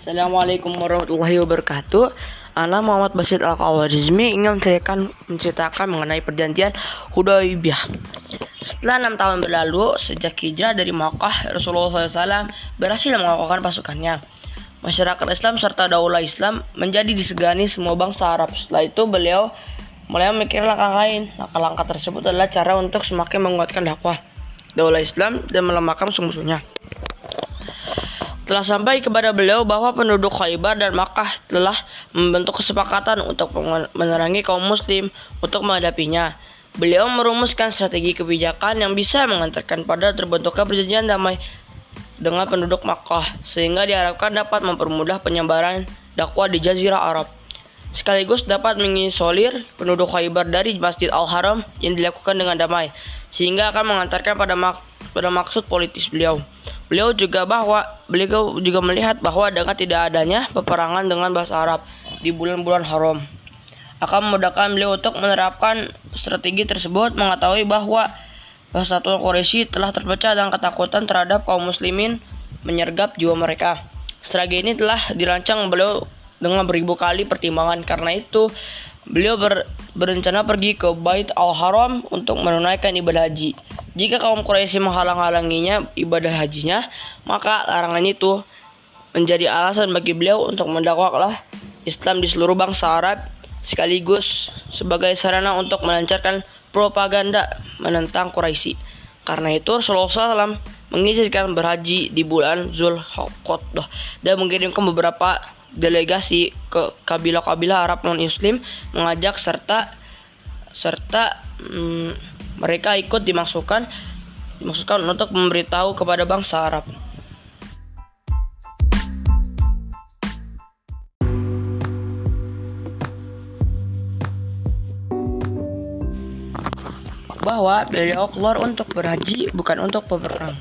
Assalamualaikum warahmatullahi wabarakatuh. Ana Muhammad Basit Al Kawarizmi ingin menceritakan, menceritakan mengenai perjanjian Hudaybiyah. Setelah enam tahun berlalu sejak hijrah dari Makkah, Rasulullah SAW berhasil mengokohkan pasukannya. Masyarakat Islam serta daulah Islam menjadi disegani semua bangsa Arab. Setelah itu beliau mulai memikirkan langkah lain. Langkah-langkah tersebut adalah cara untuk semakin menguatkan dakwah daulah Islam dan melemahkan musuh-musuhnya telah sampai kepada beliau bahwa penduduk Khaybar dan Makkah telah membentuk kesepakatan untuk menerangi kaum muslim untuk menghadapinya. Beliau merumuskan strategi kebijakan yang bisa mengantarkan pada terbentuknya perjanjian damai dengan penduduk Makkah sehingga diharapkan dapat mempermudah penyebaran dakwah di jazirah Arab sekaligus dapat mengisolir penduduk Khaybar dari Masjid Al-Haram yang dilakukan dengan damai sehingga akan mengantarkan pada pada maksud politis beliau. Beliau juga bahwa beliau juga melihat bahwa dengan tidak adanya peperangan dengan bahasa Arab di bulan-bulan haram akan memudahkan beliau untuk menerapkan strategi tersebut mengetahui bahwa Persatuan Quraisy telah terpecah dan ketakutan terhadap kaum muslimin menyergap jiwa mereka. Strategi ini telah dirancang beliau dengan beribu kali pertimbangan karena itu Beliau ber, berencana pergi ke Bait Al-Haram untuk menunaikan ibadah haji. Jika kaum Quraisy menghalang-halanginya ibadah hajinya, maka larangan itu menjadi alasan bagi beliau untuk mendakwahlah Islam di seluruh bangsa Arab sekaligus sebagai sarana untuk melancarkan propaganda menentang Quraisy. Karena itu Rasulullah SAW mengizinkan berhaji di bulan Zulhaqdah dan mengirimkan beberapa delegasi ke kabilah-kabilah Arab non-Muslim mengajak serta serta hmm, mereka ikut dimasukkan dimasukkan untuk memberitahu kepada bangsa Arab. bahwa beliau keluar untuk berhaji bukan untuk berperang.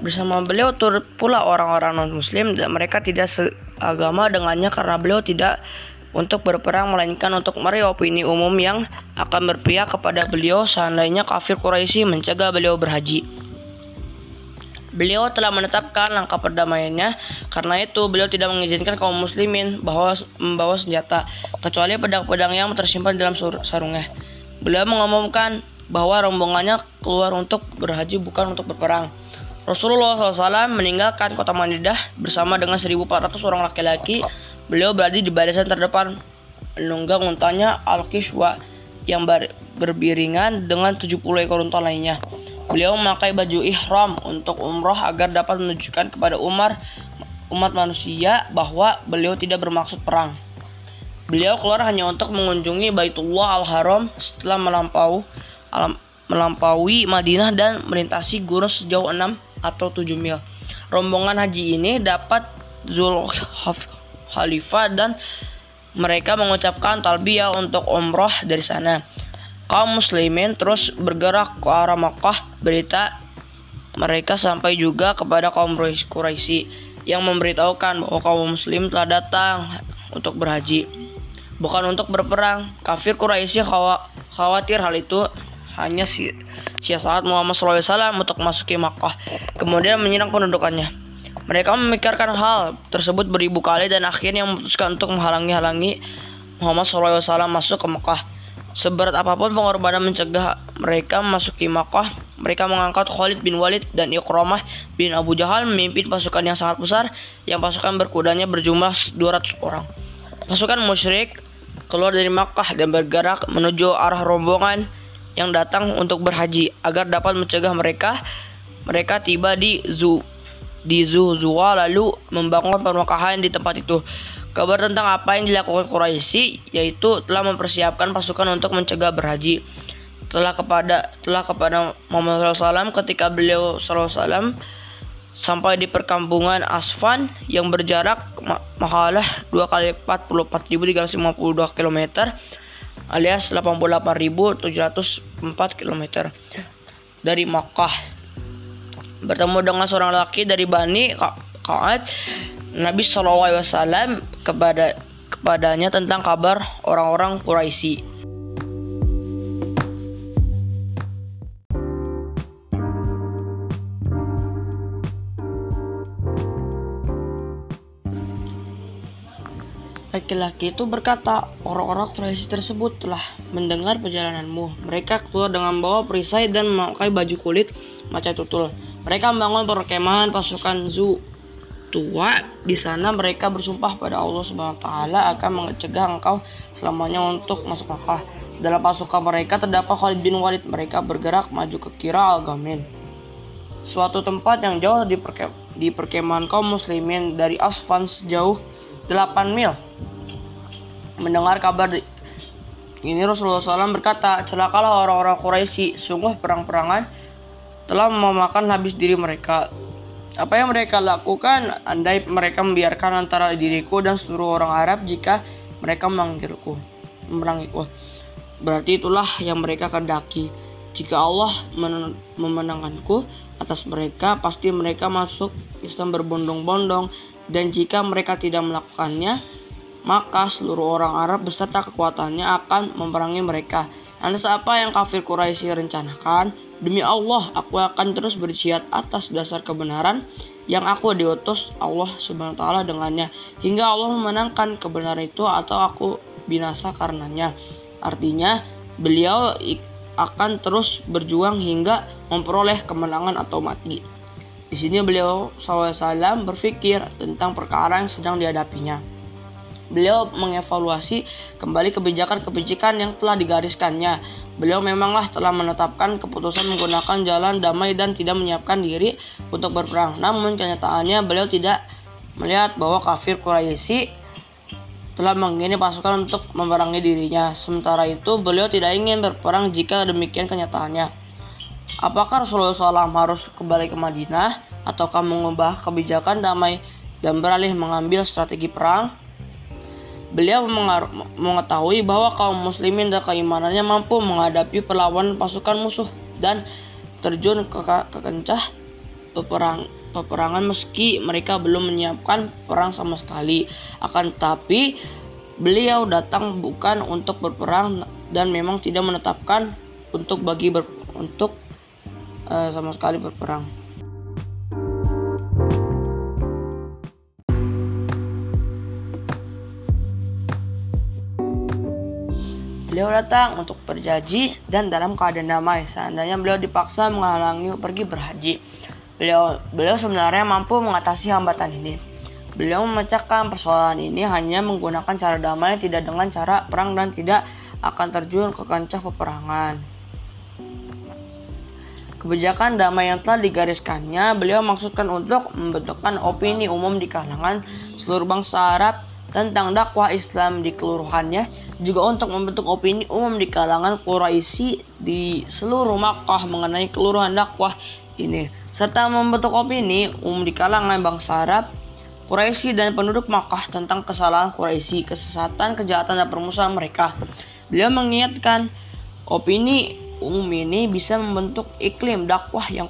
Bersama beliau turut pula orang-orang non-muslim dan mereka tidak agama dengannya karena beliau tidak untuk berperang melainkan untuk meraih opini umum yang akan berpihak kepada beliau seandainya kafir Quraisy mencegah beliau berhaji. Beliau telah menetapkan langkah perdamaiannya karena itu beliau tidak mengizinkan kaum muslimin bahwa membawa senjata kecuali pedang-pedang yang tersimpan dalam sarungnya. Beliau mengumumkan bahwa rombongannya keluar untuk berhaji bukan untuk berperang. Rasulullah SAW meninggalkan kota Madinah bersama dengan 1.400 orang laki-laki. Beliau berada di barisan terdepan menunggang untanya Al-Kishwa yang ber berbiringan dengan 70 ekor unta lainnya. Beliau memakai baju ihram untuk umroh agar dapat menunjukkan kepada Umar umat manusia bahwa beliau tidak bermaksud perang. Beliau keluar hanya untuk mengunjungi Baitullah Al-Haram setelah melampau melampaui Madinah dan melintasi gunung sejauh 6 atau 7 mil. Rombongan haji ini dapat Zul Khalifah dan mereka mengucapkan talbiyah untuk umroh dari sana. Kaum muslimin terus bergerak ke arah Makkah. Berita mereka sampai juga kepada kaum Quraisy yang memberitahukan bahwa kaum muslim telah datang untuk berhaji, bukan untuk berperang. Kafir Quraisy khawatir hal itu hanya si saat Muhammad SAW untuk masuki Makkah, kemudian menyerang pendudukannya. Mereka memikirkan hal tersebut beribu kali dan akhirnya memutuskan untuk menghalangi-halangi Muhammad SAW masuk ke Makkah. Seberat apa pun pengorbanan mencegah mereka memasuki Makkah, mereka mengangkat Khalid bin Walid dan Iqramah bin Abu Jahal memimpin pasukan yang sangat besar yang pasukan berkudanya berjumlah 200 orang. Pasukan musyrik keluar dari Makkah dan bergerak menuju arah rombongan yang datang untuk berhaji agar dapat mencegah mereka mereka tiba di Zu di Zuzua lalu membangun pemakahan di tempat itu. Kabar tentang apa yang dilakukan Quraisy yaitu telah mempersiapkan pasukan untuk mencegah berhaji. Telah kepada telah kepada Muhammad SAW ketika beliau SAW sampai di perkampungan Asfan yang berjarak mahalah 2 kali 44.352 km alias 88.704 km dari Makkah. Bertemu dengan seorang laki dari Bani Ka'ab, Nabi SAW kepada kepadanya tentang kabar orang-orang Quraisy. Laki-laki itu berkata, orang-orang Quraisy tersebut telah mendengar perjalananmu. Mereka keluar dengan bawa perisai dan memakai baju kulit maca tutul. Mereka membangun perkemahan pasukan Zu tua. Di sana mereka bersumpah pada Allah Subhanahu wa taala akan mencegah engkau selamanya untuk masuk Makkah. Dalam pasukan mereka terdapat Khalid bin Walid. Mereka bergerak maju ke Kira al-Gamin. Suatu tempat yang jauh di perkemahan kaum muslimin dari Asfan sejauh 8 mil. Mendengar kabar ini Rasulullah SAW berkata, celakalah orang-orang Quraisy, sungguh perang-perangan telah memakan habis diri mereka. Apa yang mereka lakukan, andai mereka membiarkan antara diriku dan seluruh orang Arab jika mereka memanggilku, memerangiku. Berarti itulah yang mereka kendaki. Jika Allah memenangkanku atas mereka, pasti mereka masuk Islam berbondong-bondong dan jika mereka tidak melakukannya, maka seluruh orang Arab beserta kekuatannya akan memerangi mereka. Lantas apa yang kafir Quraisy rencanakan? Demi Allah, aku akan terus berjihad atas dasar kebenaran yang aku diutus Allah Subhanahu wa taala dengannya hingga Allah memenangkan kebenaran itu atau aku binasa karenanya. Artinya, beliau akan terus berjuang hingga memperoleh kemenangan atau mati. Di sini beliau SAW berpikir tentang perkara yang sedang dihadapinya. Beliau mengevaluasi kembali kebijakan-kebijakan yang telah digariskannya. Beliau memanglah telah menetapkan keputusan menggunakan jalan damai dan tidak menyiapkan diri untuk berperang. Namun kenyataannya beliau tidak melihat bahwa kafir Quraisy telah mengirim pasukan untuk memerangi dirinya. Sementara itu, beliau tidak ingin berperang jika demikian kenyataannya. Apakah Rasulullah SAW harus kembali ke Madinah ataukah mengubah kebijakan damai dan beralih mengambil strategi perang? Beliau mengetahui bahwa kaum muslimin dan keimanannya mampu menghadapi perlawanan pasukan musuh dan terjun ke, ke kencah peperang, peperangan meski mereka belum menyiapkan perang sama sekali. Akan tetapi beliau datang bukan untuk berperang dan memang tidak menetapkan untuk bagi ber, untuk uh, sama sekali berperang. Beliau datang untuk berjanji dan dalam keadaan damai. Seandainya beliau dipaksa menghalangi pergi berhaji, beliau beliau sebenarnya mampu mengatasi hambatan ini. Beliau memecahkan persoalan ini hanya menggunakan cara damai, tidak dengan cara perang dan tidak akan terjun ke kancah peperangan. Kebijakan damai yang telah digariskannya, beliau maksudkan untuk membentukkan opini umum di kalangan seluruh bangsa Arab tentang dakwah Islam di keluruhannya, juga untuk membentuk opini umum di kalangan Quraisy di seluruh Makkah mengenai keluruhan dakwah ini, serta membentuk opini umum di kalangan bangsa Arab, Quraisy dan penduduk Makkah tentang kesalahan Quraisy, kesesatan, kejahatan dan permusuhan mereka. Beliau mengingatkan opini umum ini bisa membentuk iklim dakwah yang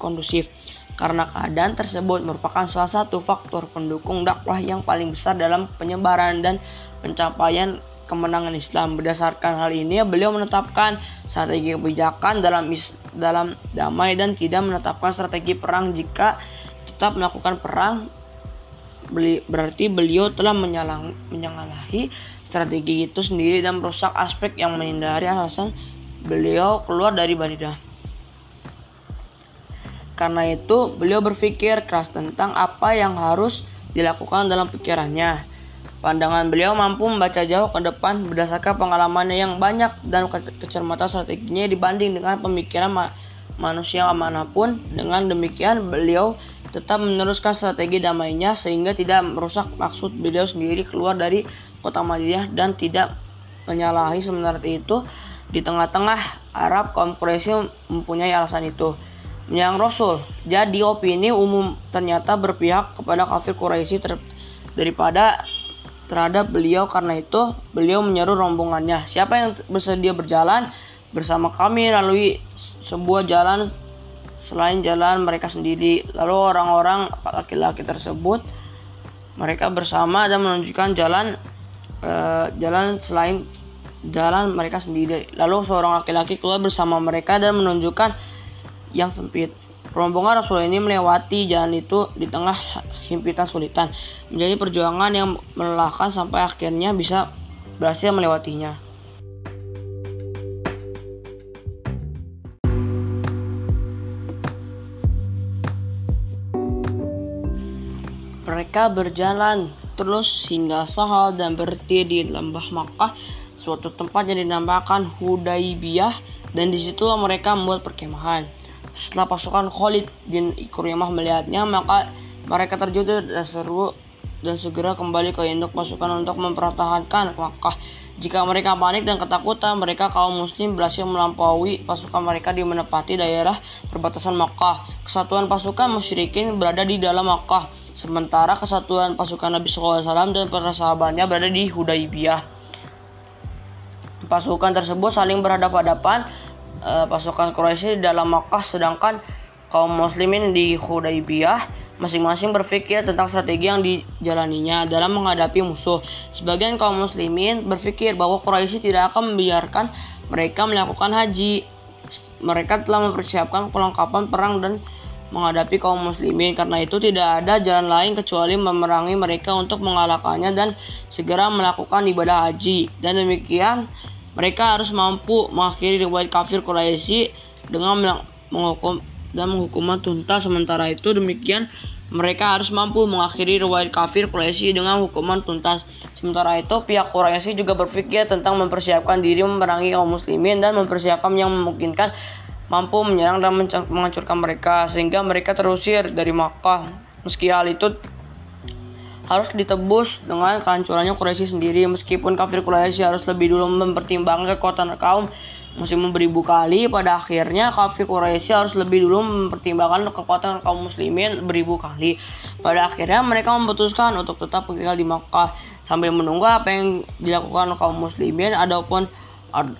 kondusif karena keadaan tersebut merupakan salah satu faktor pendukung dakwah yang paling besar dalam penyebaran dan pencapaian kemenangan Islam. Berdasarkan hal ini, beliau menetapkan strategi kebijakan dalam dalam damai dan tidak menetapkan strategi perang jika tetap melakukan perang berarti beliau telah menyalang, menyalahi strategi itu sendiri dan merusak aspek yang menghindari alasan beliau keluar dari Banidah. Karena itu, beliau berpikir keras tentang apa yang harus dilakukan dalam pikirannya. Pandangan beliau mampu membaca jauh ke depan berdasarkan pengalamannya yang banyak dan kecermatan strateginya dibanding dengan pemikiran ma manusia mana pun. Dengan demikian, beliau tetap meneruskan strategi damainya sehingga tidak merusak maksud beliau sendiri keluar dari kota Madinah dan tidak menyalahi sementara itu di tengah-tengah Arab kaum mempunyai alasan itu. Yang Rasul, jadi opini umum ternyata berpihak kepada kafir Quraisy daripada terhadap beliau karena itu beliau menyeru rombongannya. Siapa yang bersedia berjalan bersama kami lalui sebuah jalan selain jalan mereka sendiri. Lalu orang-orang laki-laki tersebut mereka bersama dan menunjukkan jalan uh, jalan selain jalan mereka sendiri. Lalu seorang laki-laki keluar bersama mereka dan menunjukkan yang sempit. Rombongan Rasul ini melewati jalan itu di tengah himpitan sulitan, menjadi perjuangan yang melelahkan sampai akhirnya bisa berhasil melewatinya. Mereka berjalan terus hingga Sahal dan berhenti di lembah Makkah, suatu tempat yang dinamakan Hudaibiyah, dan di situlah mereka membuat perkemahan. Setelah pasukan Khalid bin Ikrimah melihatnya, maka mereka terjatuh dan seru dan segera kembali ke induk pasukan untuk mempertahankan Makkah. Jika mereka panik dan ketakutan, mereka kaum muslim berhasil melampaui pasukan mereka di menepati daerah perbatasan Makkah. Kesatuan pasukan musyrikin berada di dalam Makkah, sementara kesatuan pasukan Nabi SAW dan para sahabatnya berada di Hudaybiyah. Pasukan tersebut saling berhadapan-hadapan uh, pasukan Quraisy di dalam Makkah sedangkan kaum muslimin di Hudaybiyah masing-masing berpikir tentang strategi yang dijalaninya dalam menghadapi musuh. Sebagian kaum muslimin berpikir bahwa Quraisy tidak akan membiarkan mereka melakukan haji. Mereka telah mempersiapkan perlengkapan perang dan menghadapi kaum muslimin karena itu tidak ada jalan lain kecuali memerangi mereka untuk mengalahkannya dan segera melakukan ibadah haji dan demikian mereka harus mampu mengakhiri riwayat kafir Quraisy dengan menghukum dan menghukuman tuntas. Sementara itu demikian mereka harus mampu mengakhiri riwayat kafir Quraisy dengan hukuman tuntas. Sementara itu pihak Quraisy juga berpikir tentang mempersiapkan diri memerangi kaum muslimin dan mempersiapkan yang memungkinkan mampu menyerang dan menghancurkan mereka sehingga mereka terusir dari Makkah. Meski hal itu harus ditebus dengan kehancurannya Quraisy sendiri. Meskipun kafir Quraisy harus lebih dulu mempertimbangkan kekuatan kaum muslim beribu kali pada akhirnya kafir Quraisy harus lebih dulu mempertimbangkan kekuatan kaum muslimin beribu kali. Pada akhirnya mereka memutuskan untuk tetap tinggal di Makkah sambil menunggu apa yang dilakukan kaum muslimin. Adapun ad,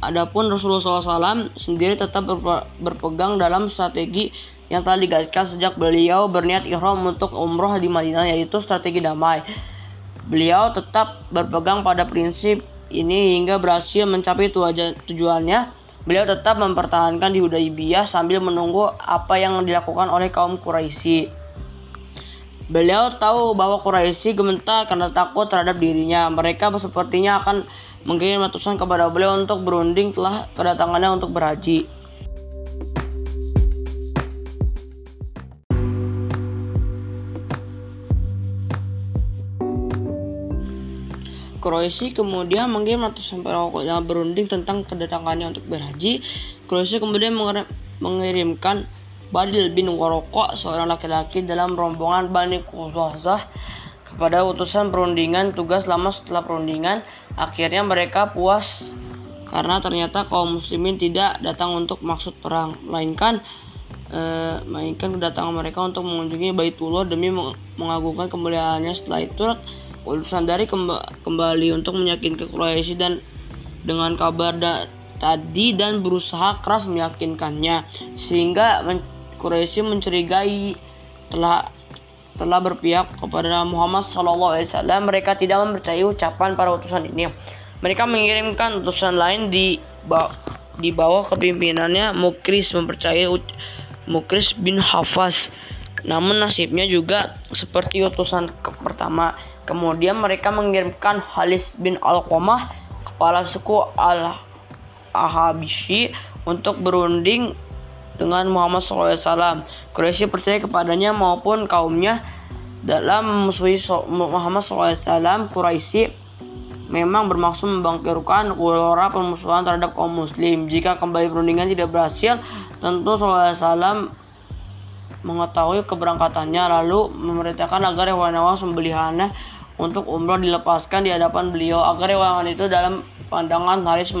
adapun Rasulullah SAW sendiri tetap berpegang dalam strategi yang telah digariskan sejak beliau berniat ihram untuk umroh di Madinah yaitu strategi damai. Beliau tetap berpegang pada prinsip ini hingga berhasil mencapai tujuannya. Beliau tetap mempertahankan di Hudaybiyah sambil menunggu apa yang dilakukan oleh kaum Quraisy. Beliau tahu bahwa Quraisy gemetar karena takut terhadap dirinya. Mereka sepertinya akan mengirim ratusan kepada beliau untuk berunding telah kedatangannya untuk berhaji. Kroesi kemudian mengirim ratusan perokok yang berunding tentang kedatangannya untuk berhaji. Kroesi kemudian mengirimkan Badil bin Warokok, seorang laki-laki dalam rombongan Bani Quzazah kepada utusan perundingan tugas lama setelah perundingan. Akhirnya mereka puas karena ternyata kaum muslimin tidak datang untuk maksud perang, melainkan eh, mainkan kedatangan mereka untuk mengunjungi Baitullah demi mengagungkan kemuliaannya. Setelah itu utusan dari kemba kembali untuk meyakinkan Quraisy dan dengan kabar da tadi dan berusaha keras meyakinkannya sehingga men mencurigai telah telah berpihak kepada Muhammad SAW. Mereka tidak mempercayai ucapan para utusan ini. Mereka mengirimkan utusan lain di di bawah kepimpinannya Mukris mempercayai Mukris bin Hafaz. Namun nasibnya juga seperti utusan pertama Kemudian mereka mengirimkan Halis bin Al-Qamah, kepala suku Al-Ahabishi, untuk berunding dengan Muhammad SAW. Quraisy percaya kepadanya maupun kaumnya dalam memusuhi Muhammad SAW. Quraisy memang bermaksud membangkirkan gelora permusuhan terhadap kaum muslim. Jika kembali perundingan tidak berhasil, tentu SAW mengetahui keberangkatannya lalu memerintahkan agar hewan-hewan sembelihannya untuk umroh dilepaskan di hadapan beliau agar hewan itu dalam pandangan Haris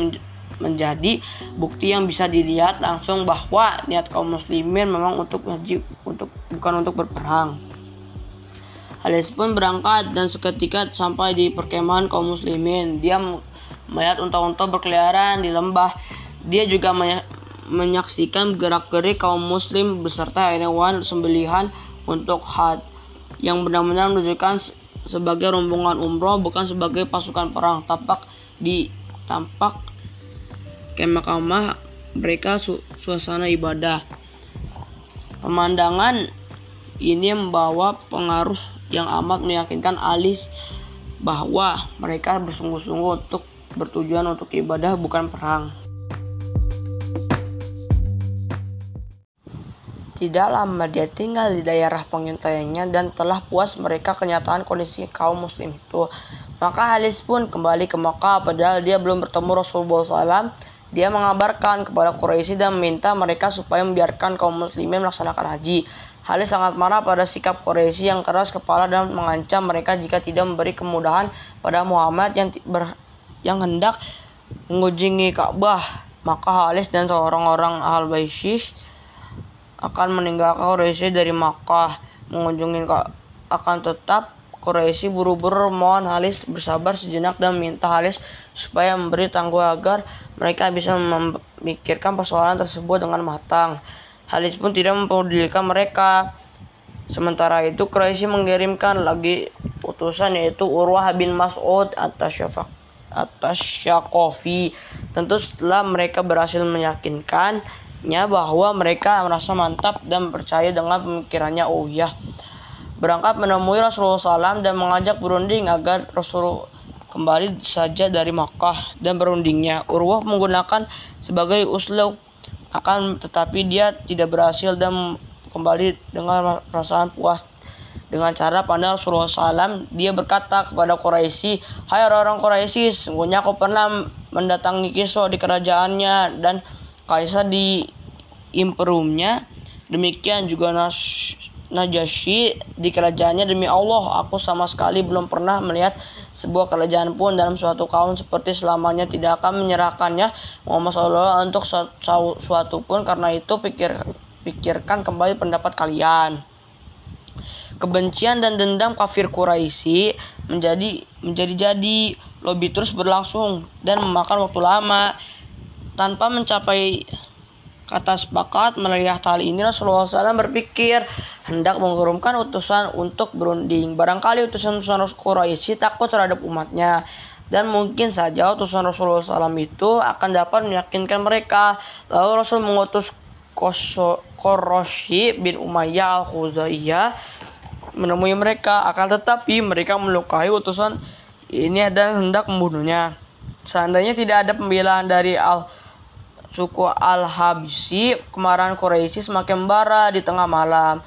menjadi bukti yang bisa dilihat langsung bahwa niat kaum muslimin memang untuk wajib untuk bukan untuk berperang. Haris pun berangkat dan seketika sampai di perkemahan kaum muslimin. Dia melihat unta-unta berkeliaran di lembah. Dia juga menyaksikan gerak-gerik kaum muslim beserta hewan sembelihan untuk had yang benar-benar menunjukkan sebagai rombongan umroh bukan sebagai pasukan perang tampak di tampak kemah-kemah mereka su, suasana ibadah Pemandangan ini membawa pengaruh yang amat meyakinkan Alis bahwa mereka bersungguh-sungguh untuk bertujuan untuk ibadah bukan perang. Tidak lama dia tinggal di daerah pengintaiannya dan telah puas mereka kenyataan kondisi kaum muslim itu. Maka Halis pun kembali ke Makkah padahal dia belum bertemu Rasulullah SAW. Dia mengabarkan kepada Quraisy dan meminta mereka supaya membiarkan kaum muslimin melaksanakan haji. Halis sangat marah pada sikap Quraisy yang keras kepala dan mengancam mereka jika tidak memberi kemudahan pada Muhammad yang ber, yang hendak mengunjungi Ka'bah. Maka Halis dan seorang orang Al Baisyih akan meninggalkan Quraisy dari Makkah mengunjungi akan tetap Quraisy buru-buru mohon Halis bersabar sejenak dan minta Halis supaya memberi tangguh agar mereka bisa memikirkan persoalan tersebut dengan matang. Halis pun tidak mempedulikan mereka. Sementara itu Quraisy mengirimkan lagi utusan yaitu Urwah bin Mas'ud atas Syafaq atas Syakofi. Tentu setelah mereka berhasil meyakinkan nya bahwa mereka merasa mantap dan percaya dengan pemikirannya. Oh ya berangkat menemui Rasulullah SAW dan mengajak berunding agar Rasul kembali saja dari Makkah dan berundingnya. Urwah menggunakan sebagai uslub akan tetapi dia tidak berhasil dan kembali dengan perasaan puas. Dengan cara pandang Rasulullah SAW dia berkata kepada Quraisy Hai orang-orang Quraisy sungguhnya aku pernah mendatangi Kisra di kerajaannya dan Kaisar di imperumnya demikian juga Nas Najasyi di kerajaannya. Demi Allah aku sama sekali belum pernah melihat sebuah kerajaan pun dalam suatu kaum seperti selamanya. Tidak akan menyerahkannya Muhammad SAW untuk suatu pun. Karena itu pikir pikirkan kembali pendapat kalian. Kebencian dan dendam kafir Quraisy menjadi menjadi-jadi. Lobby terus berlangsung dan memakan waktu lama tanpa mencapai kata sepakat melihat hal ini Rasulullah SAW berpikir hendak mengurumkan utusan untuk berunding. Barangkali utusan-utusan Quraisy takut terhadap umatnya dan mungkin saja utusan Rasulullah SAW itu akan dapat meyakinkan mereka. Lalu Rasul mengutus Quraisy bin Umayyah al-Khuzaiyah menemui mereka. Akan tetapi mereka melukai utusan ini dan hendak membunuhnya. Seandainya tidak ada pembelaan dari al suku Al-Habsyi, kemarahan Quraisy semakin membara di tengah malam.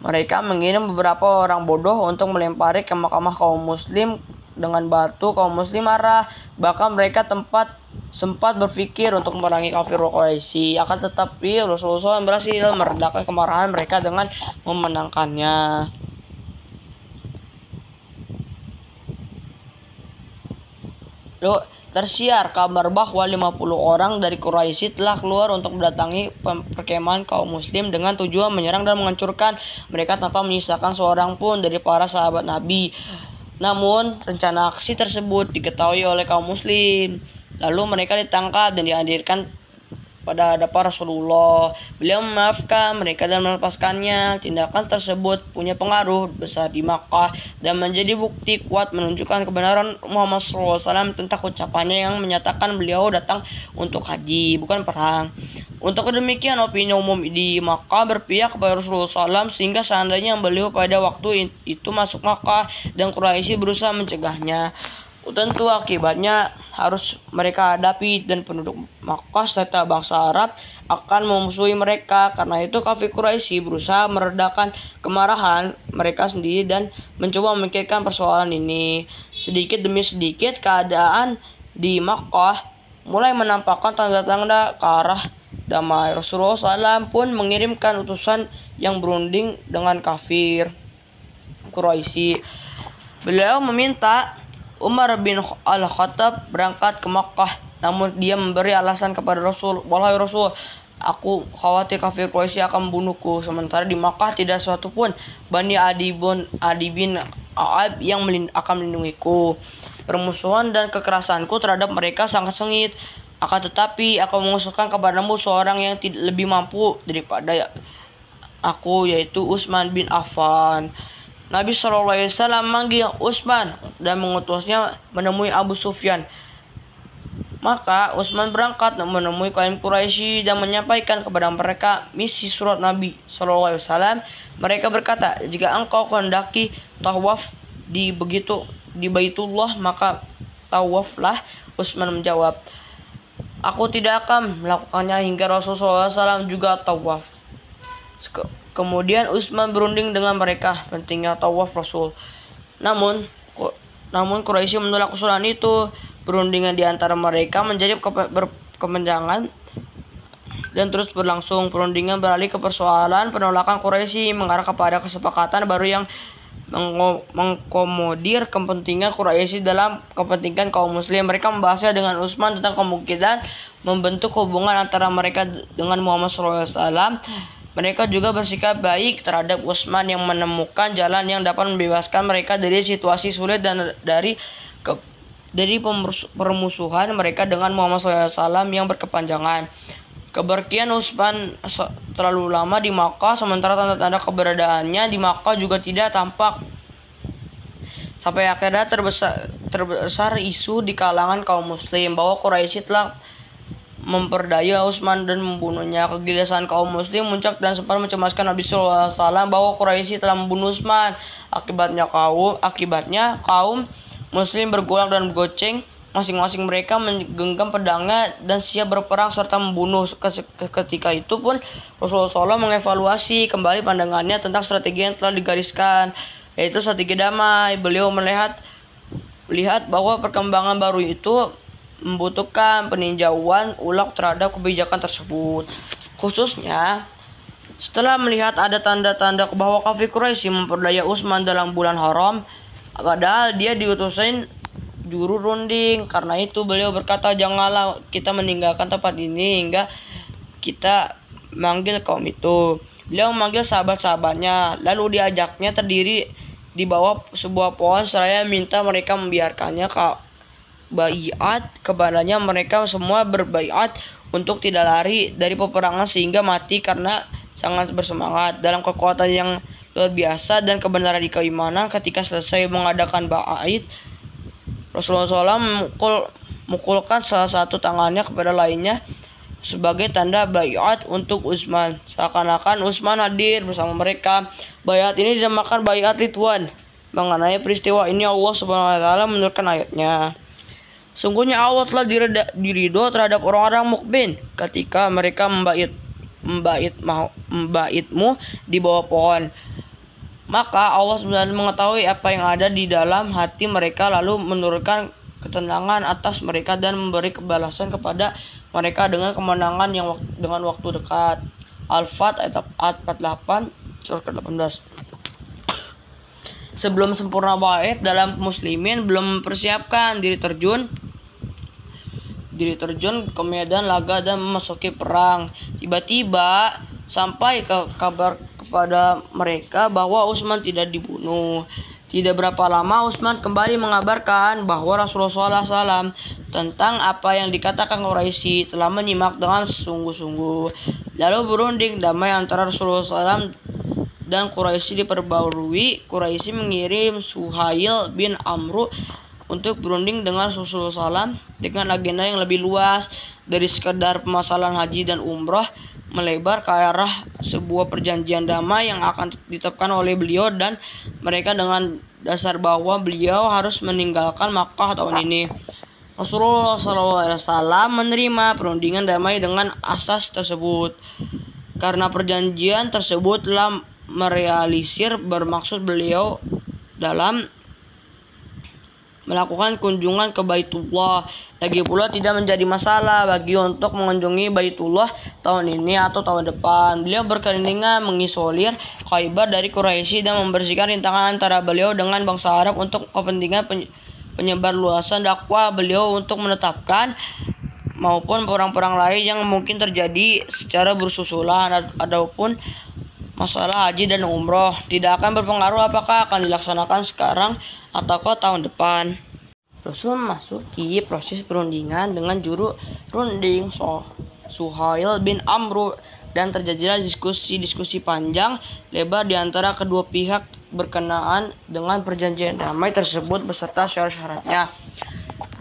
Mereka mengirim beberapa orang bodoh untuk melempari ke mahkamah kaum muslim dengan batu kaum muslim marah. Bahkan mereka tempat sempat berpikir untuk memerangi kafir Quraisy. Akan tetapi Rasulullah SAW berhasil meredakan kemarahan mereka dengan memenangkannya. Loh, Tersiar kabar bahwa 50 orang dari Quraisy telah keluar untuk mendatangi perkemahan kaum muslim dengan tujuan menyerang dan menghancurkan mereka tanpa menyisakan seorang pun dari para sahabat Nabi. Namun, rencana aksi tersebut diketahui oleh kaum muslim. Lalu mereka ditangkap dan dihadirkan pada hadapan Rasulullah. Beliau memaafkan mereka dan melepaskannya. Tindakan tersebut punya pengaruh besar di Makkah dan menjadi bukti kuat menunjukkan kebenaran Muhammad SAW tentang ucapannya yang menyatakan beliau datang untuk haji, bukan perang. Untuk demikian, opini umum di Makkah berpihak kepada Rasulullah SAW sehingga seandainya beliau pada waktu itu masuk Makkah dan Quraisy berusaha mencegahnya. Tentu akibatnya harus mereka hadapi dan penduduk Makkah serta bangsa Arab akan memusuhi mereka. Karena itu kafir Quraisy berusaha meredakan kemarahan mereka sendiri dan mencoba memikirkan persoalan ini. Sedikit demi sedikit keadaan di Makkah mulai menampakkan tanda-tanda ke arah damai. Rasulullah SAW pun mengirimkan utusan yang berunding dengan kafir Quraisy. Beliau meminta Umar bin Al-Khattab berangkat ke Makkah namun dia memberi alasan kepada Rasul, "Wahai Rasul, aku khawatir kafir Quraisy akan membunuhku sementara di Makkah tidak suatu pun Bani Adi bin Adi bin Aab yang melind akan melindungiku. Permusuhan dan kekerasanku terhadap mereka sangat sengit. Akan tetapi aku mengusulkan kepadamu seorang yang lebih mampu daripada aku yaitu Utsman bin Affan." Nabi SAW manggil Utsman dan mengutusnya menemui Abu Sufyan. Maka Utsman berangkat menemui kaum Quraisy dan menyampaikan kepada mereka misi surat Nabi Shallallahu Alaihi Wasallam. Mereka berkata, jika engkau kehendaki tawaf di begitu di Baitullah maka tawaflah. Utsman menjawab, aku tidak akan melakukannya hingga Rasulullah SAW juga tawaf. Kemudian Utsman berunding dengan mereka pentingnya tawaf Rasul. Namun namun Quraisy menolak usulan itu. Perundingan di antara mereka menjadi berkepanjangan dan terus berlangsung. Perundingan beralih ke persoalan penolakan Quraisy mengarah kepada kesepakatan baru yang mengkomodir kepentingan Quraisy dalam kepentingan kaum muslim. Mereka membahasnya dengan Utsman tentang kemungkinan membentuk hubungan antara mereka dengan Muhammad SAW mereka juga bersikap baik terhadap Utsman yang menemukan jalan yang dapat membebaskan mereka dari situasi sulit dan dari ke, dari permusuhan mereka dengan Muhammad SAW yang berkepanjangan. Keberkian Utsman terlalu lama di Makkah sementara tanda-tanda keberadaannya di Makkah juga tidak tampak. Sampai akhirnya terbesar, terbesar isu di kalangan kaum muslim bahwa Quraisy telah memperdaya Utsman dan membunuhnya. Kegelisahan kaum muslim muncak dan sempat mencemaskan Nabi SAW bahwa Quraisy telah membunuh Utsman. Akibatnya kaum akibatnya kaum muslim bergolak dan bergoceng masing-masing mereka menggenggam pedangnya dan siap berperang serta membunuh. Ketika itu pun Rasulullah SAW mengevaluasi kembali pandangannya tentang strategi yang telah digariskan, yaitu strategi damai. Beliau melihat lihat bahwa perkembangan baru itu membutuhkan peninjauan ulang terhadap kebijakan tersebut. Khususnya setelah melihat ada tanda-tanda bahwa kafir Quraisy memperdaya Utsman dalam bulan haram, padahal dia diutusin juru runding. Karena itu beliau berkata, "Janganlah kita meninggalkan tempat ini hingga kita manggil kaum itu." Beliau memanggil sahabat-sahabatnya, lalu diajaknya terdiri di bawah sebuah pohon seraya minta mereka membiarkannya bayat kepadanya mereka semua berbaiat untuk tidak lari dari peperangan sehingga mati karena sangat bersemangat dalam kekuatan yang luar biasa dan kebenaran di keimanan ketika selesai mengadakan bait Rasulullah SAW memukul mukulkan salah satu tangannya kepada lainnya sebagai tanda bayat untuk Utsman. Seakan-akan Utsman hadir bersama mereka. Bayat ini dinamakan bayat Ridwan. Mengenai peristiwa ini Allah Subhanahu wa taala menurunkan ayatnya. Sungguhnya Allah telah diridho terhadap orang-orang mukmin ketika mereka membait membait membaitmu di bawah pohon. Maka Allah sebenarnya mengetahui apa yang ada di dalam hati mereka lalu menurunkan ketenangan atas mereka dan memberi kebalasan kepada mereka dengan kemenangan yang dengan waktu dekat. Al-Fat ayat 48 surat ke-18 sebelum sempurna bait dalam muslimin belum mempersiapkan diri terjun diri terjun ke medan laga dan memasuki perang. Tiba-tiba sampai ke kabar kepada mereka bahwa Utsman tidak dibunuh. Tidak berapa lama Utsman kembali mengabarkan bahwa Rasulullah SAW tentang apa yang dikatakan Quraisy telah menyimak dengan sungguh-sungguh. Lalu berunding damai antara Rasulullah SAW dan Quraisy diperbarui. Quraisy mengirim Suhail bin Amru untuk berunding dengan Rasulullah SAW dengan agenda yang lebih luas dari sekedar pemasalan haji dan umroh melebar ke arah sebuah perjanjian damai yang akan ditetapkan oleh beliau dan mereka dengan dasar bahwa beliau harus meninggalkan Makkah tahun ini. Rasulullah SAW menerima perundingan damai dengan asas tersebut karena perjanjian tersebut telah merealisir bermaksud beliau dalam melakukan kunjungan ke Baitullah. Lagi pula tidak menjadi masalah bagi untuk mengunjungi Baitullah tahun ini atau tahun depan. Beliau berkeinginan mengisolir Khaybar dari Quraisy dan membersihkan rintangan antara beliau dengan bangsa Arab untuk kepentingan penyebar luasan dakwah beliau untuk menetapkan maupun perang-perang lain yang mungkin terjadi secara bersusulan ataupun masalah haji dan umroh tidak akan berpengaruh apakah akan dilaksanakan sekarang ataukah tahun depan. Rasul memasuki proses perundingan dengan juru runding so Suhail bin Amru dan terjadilah diskusi-diskusi panjang lebar di antara kedua pihak berkenaan dengan perjanjian damai tersebut beserta syarat-syaratnya.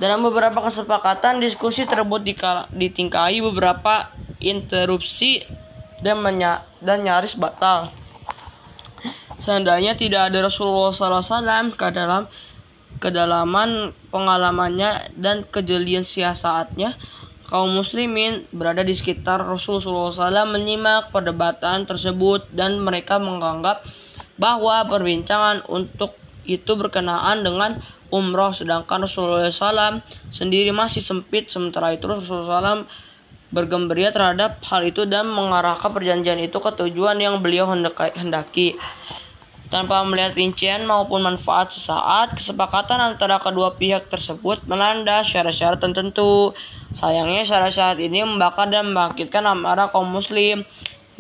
Dalam beberapa kesepakatan, diskusi tersebut ditingkai beberapa interupsi dan, menya dan nyaris batal. Seandainya tidak ada Rasulullah SAW ke dalam kedalaman pengalamannya dan kejelian siasatnya, kaum muslimin berada di sekitar Rasulullah SAW menyimak perdebatan tersebut dan mereka menganggap bahwa perbincangan untuk itu berkenaan dengan umroh sedangkan Rasulullah SAW sendiri masih sempit sementara itu Rasulullah SAW bergembira terhadap hal itu dan mengarahkan perjanjian itu ke tujuan yang beliau hendaki tanpa melihat rincian maupun manfaat sesaat, kesepakatan antara kedua pihak tersebut melanda syarat-syarat tertentu. Sayangnya syarat-syarat ini membakar dan membangkitkan amarah kaum muslim.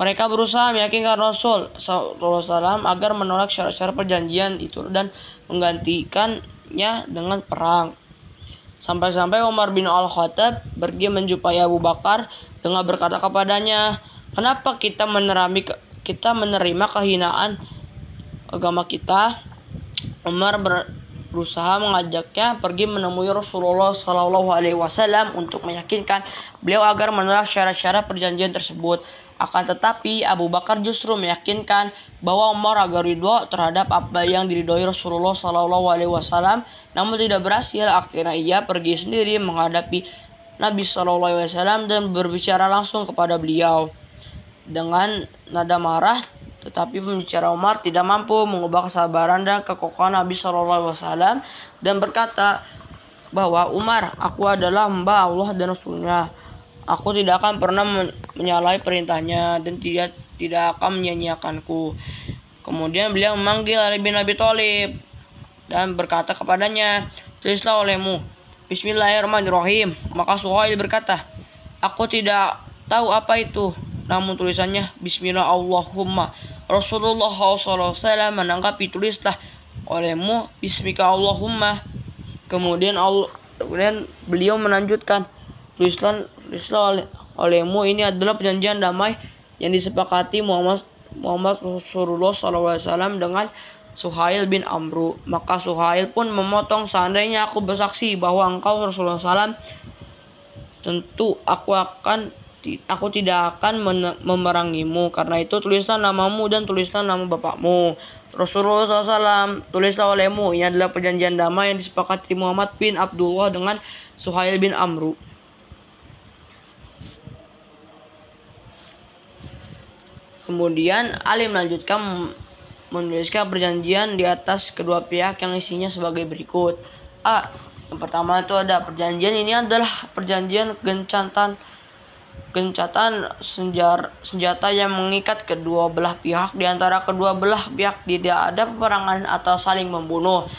Mereka berusaha meyakinkan Rasul SAW agar menolak syarat-syarat perjanjian itu dan menggantikannya dengan perang. Sampai-sampai Umar bin Al-Khattab pergi menjumpai Abu Bakar dengan berkata kepadanya, "Kenapa kita menerami kita menerima kehinaan agama kita?" Umar berusaha mengajaknya pergi menemui Rasulullah Shallallahu Alaihi Wasallam untuk meyakinkan beliau agar menolak syarat-syarat perjanjian tersebut. Akan tetapi Abu Bakar justru meyakinkan bahwa Umar agar ridho terhadap apa yang diridhoi Rasulullah Shallallahu Alaihi Wasallam, namun tidak berhasil. Akhirnya ia pergi sendiri menghadapi Nabi Shallallahu Alaihi Wasallam dan berbicara langsung kepada beliau dengan nada marah. Tetapi pembicara Umar tidak mampu mengubah kesabaran dan kekokohan Nabi Shallallahu Alaihi Wasallam dan berkata bahwa Umar, aku adalah hamba Allah dan Rasulnya. Aku tidak akan pernah menyalahi perintahnya dan tidak tidak akan menyanyiakanku. Kemudian beliau memanggil Ali bin Abi Thalib dan berkata kepadanya, "Tulislah olehmu Bismillahirrahmanirrahim." Maka Suhail berkata, "Aku tidak tahu apa itu." Namun tulisannya Bismillah Allahumma. Rasulullah SAW menanggapi tulislah olehmu Bismika Allahumma. Kemudian Allah, kemudian beliau melanjutkan tulislah tulislah olehmu ini adalah perjanjian damai yang disepakati Muhammad Muhammad Rasulullah SAW dengan Suhail bin Amru. Maka Suhail pun memotong seandainya aku bersaksi bahwa engkau Rasulullah SAW tentu aku akan aku tidak akan memerangimu. Karena itu tulislah namamu dan tulislah nama bapakmu. Rasulullah SAW tulislah olehmu ini adalah perjanjian damai yang disepakati Muhammad bin Abdullah dengan Suhail bin Amru Kemudian Ali melanjutkan menuliskan perjanjian di atas kedua pihak yang isinya sebagai berikut. A. Yang pertama itu ada perjanjian ini adalah perjanjian gencatan gencatan senjar, senjata yang mengikat kedua belah pihak di antara kedua belah pihak tidak ada peperangan atau saling membunuh.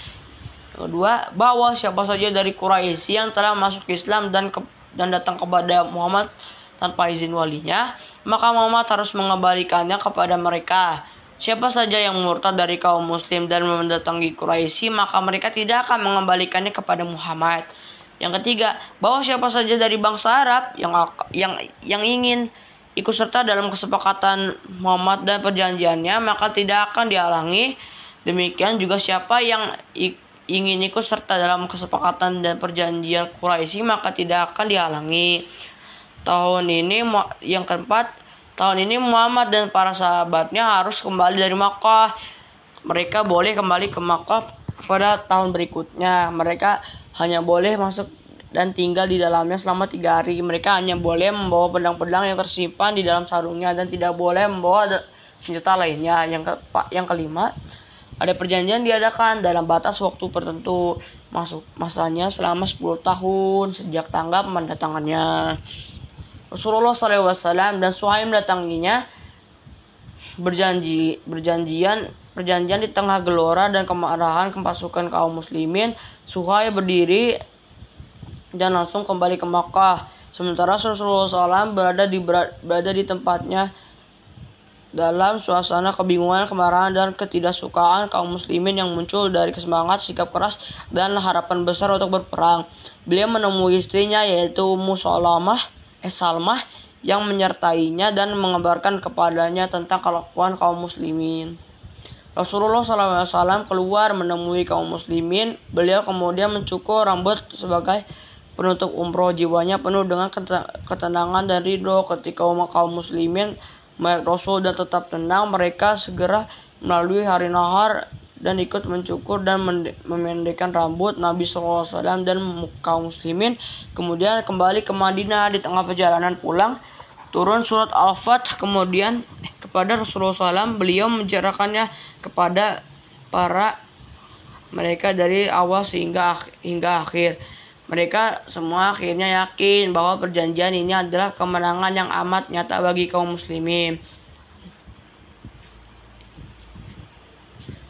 Kedua, bahwa siapa saja dari Quraisy yang telah masuk Islam dan ke, dan datang kepada Muhammad tanpa izin walinya, maka Muhammad harus mengembalikannya kepada mereka. Siapa saja yang murtad dari kaum muslim dan mendatangi Quraisy, maka mereka tidak akan mengembalikannya kepada Muhammad. Yang ketiga, bahwa siapa saja dari bangsa Arab yang yang yang ingin ikut serta dalam kesepakatan Muhammad dan perjanjiannya, maka tidak akan dihalangi. Demikian juga siapa yang ingin ikut serta dalam kesepakatan dan perjanjian Quraisy, maka tidak akan dihalangi tahun ini yang keempat tahun ini Muhammad dan para sahabatnya harus kembali dari Makkah. Mereka boleh kembali ke Makkah pada tahun berikutnya. Mereka hanya boleh masuk dan tinggal di dalamnya selama tiga hari. Mereka hanya boleh membawa pedang-pedang yang tersimpan di dalam sarungnya dan tidak boleh membawa senjata lainnya. Yang ke yang kelima ada perjanjian diadakan dalam batas waktu tertentu masuk masanya selama 10 tahun sejak tanggal mendatangannya Rasulullah SAW dan Suhaim mendatanginya berjanji berjanjian perjanjian di tengah gelora dan kemarahan pasukan kaum muslimin Suhaim berdiri dan langsung kembali ke Makkah sementara Rasulullah SAW berada di berada di tempatnya dalam suasana kebingungan, kemarahan, dan ketidaksukaan kaum muslimin yang muncul dari kesemangat, sikap keras, dan harapan besar untuk berperang. Beliau menemui istrinya yaitu Ummu Salamah Salmah yang menyertainya dan mengabarkan kepadanya tentang kelakuan kaum muslimin. Rasulullah SAW keluar menemui kaum muslimin. Beliau kemudian mencukur rambut sebagai penutup umroh. Jiwanya penuh dengan ketenangan dan ridho ketika umat kaum muslimin Rasul dan tetap tenang. Mereka segera melalui hari nahar dan ikut mencukur dan memendekkan rambut Nabi SAW dan kaum muslimin. Kemudian kembali ke Madinah di tengah perjalanan pulang. Turun surat Al-Fat kemudian kepada Rasulullah SAW beliau mencerahkannya kepada para mereka dari awal sehingga hingga akhir. Mereka semua akhirnya yakin bahwa perjanjian ini adalah kemenangan yang amat nyata bagi kaum muslimin.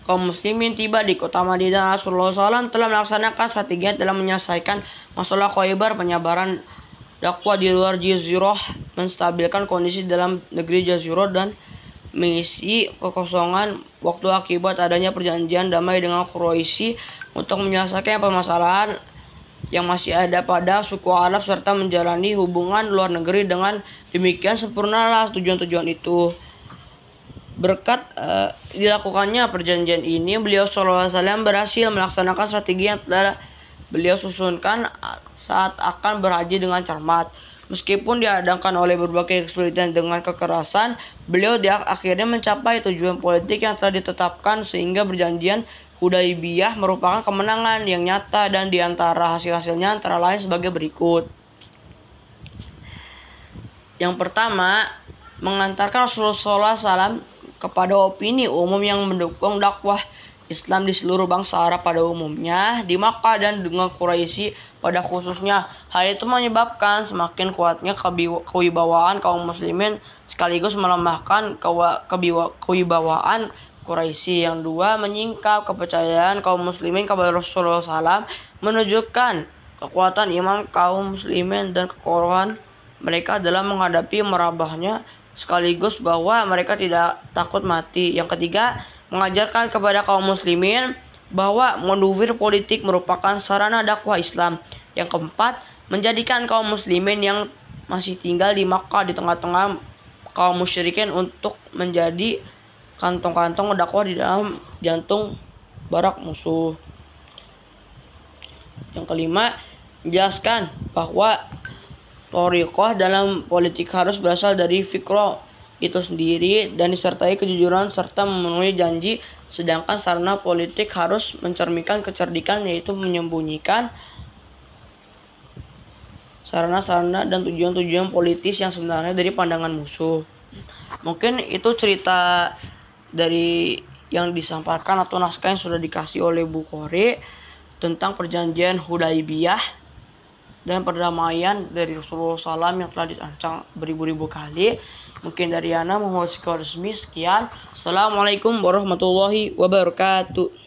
Kaum muslimin tiba di kota Madinah Rasulullah SAW telah melaksanakan strategi dalam menyelesaikan masalah Khaybar penyebaran dakwah di luar Jazirah menstabilkan kondisi dalam negeri Jazirah dan mengisi kekosongan waktu akibat adanya perjanjian damai dengan Quraisy untuk menyelesaikan permasalahan yang masih ada pada suku Arab serta menjalani hubungan luar negeri dengan demikian sempurnalah tujuan-tujuan itu. Berkat uh, dilakukannya perjanjian ini, beliau SAW berhasil melaksanakan strategi yang telah beliau susunkan saat akan berhaji dengan cermat. Meskipun dihadangkan oleh berbagai kesulitan dengan kekerasan, beliau akhirnya mencapai tujuan politik yang telah ditetapkan sehingga perjanjian Hudaibiyah merupakan kemenangan yang nyata dan di antara hasil-hasilnya antara lain sebagai berikut. Yang pertama, mengantarkan Rasulullah SAW kepada opini umum yang mendukung dakwah Islam di seluruh bangsa Arab pada umumnya, di Makkah dan dengan Quraisy pada khususnya. Hal itu menyebabkan semakin kuatnya kewibawaan kaum muslimin sekaligus melemahkan kewibawaan Quraisy. Yang dua, menyingkap kepercayaan kaum muslimin kepada Rasulullah SAW menunjukkan kekuatan iman kaum muslimin dan kekuatan mereka dalam menghadapi merabahnya sekaligus bahwa mereka tidak takut mati. Yang ketiga, mengajarkan kepada kaum muslimin bahwa modufir politik merupakan sarana dakwah Islam. Yang keempat, menjadikan kaum muslimin yang masih tinggal di Makkah di tengah-tengah kaum musyrikin untuk menjadi kantong-kantong dakwah di dalam jantung barak musuh. Yang kelima, menjelaskan bahwa Torikoh dalam politik harus berasal dari fikro itu sendiri dan disertai kejujuran serta memenuhi janji sedangkan sarana politik harus mencerminkan kecerdikan yaitu menyembunyikan sarana-sarana dan tujuan-tujuan politis yang sebenarnya dari pandangan musuh. Mungkin itu cerita dari yang disampaikan atau naskah yang sudah dikasih oleh Bukhari tentang perjanjian Hudaibiyah dan perdamaian dari Rasulullah SAW yang telah dirancang beribu-ribu kali. Mungkin dari Ana Muhammad Resmi sekian. Assalamualaikum warahmatullahi wabarakatuh.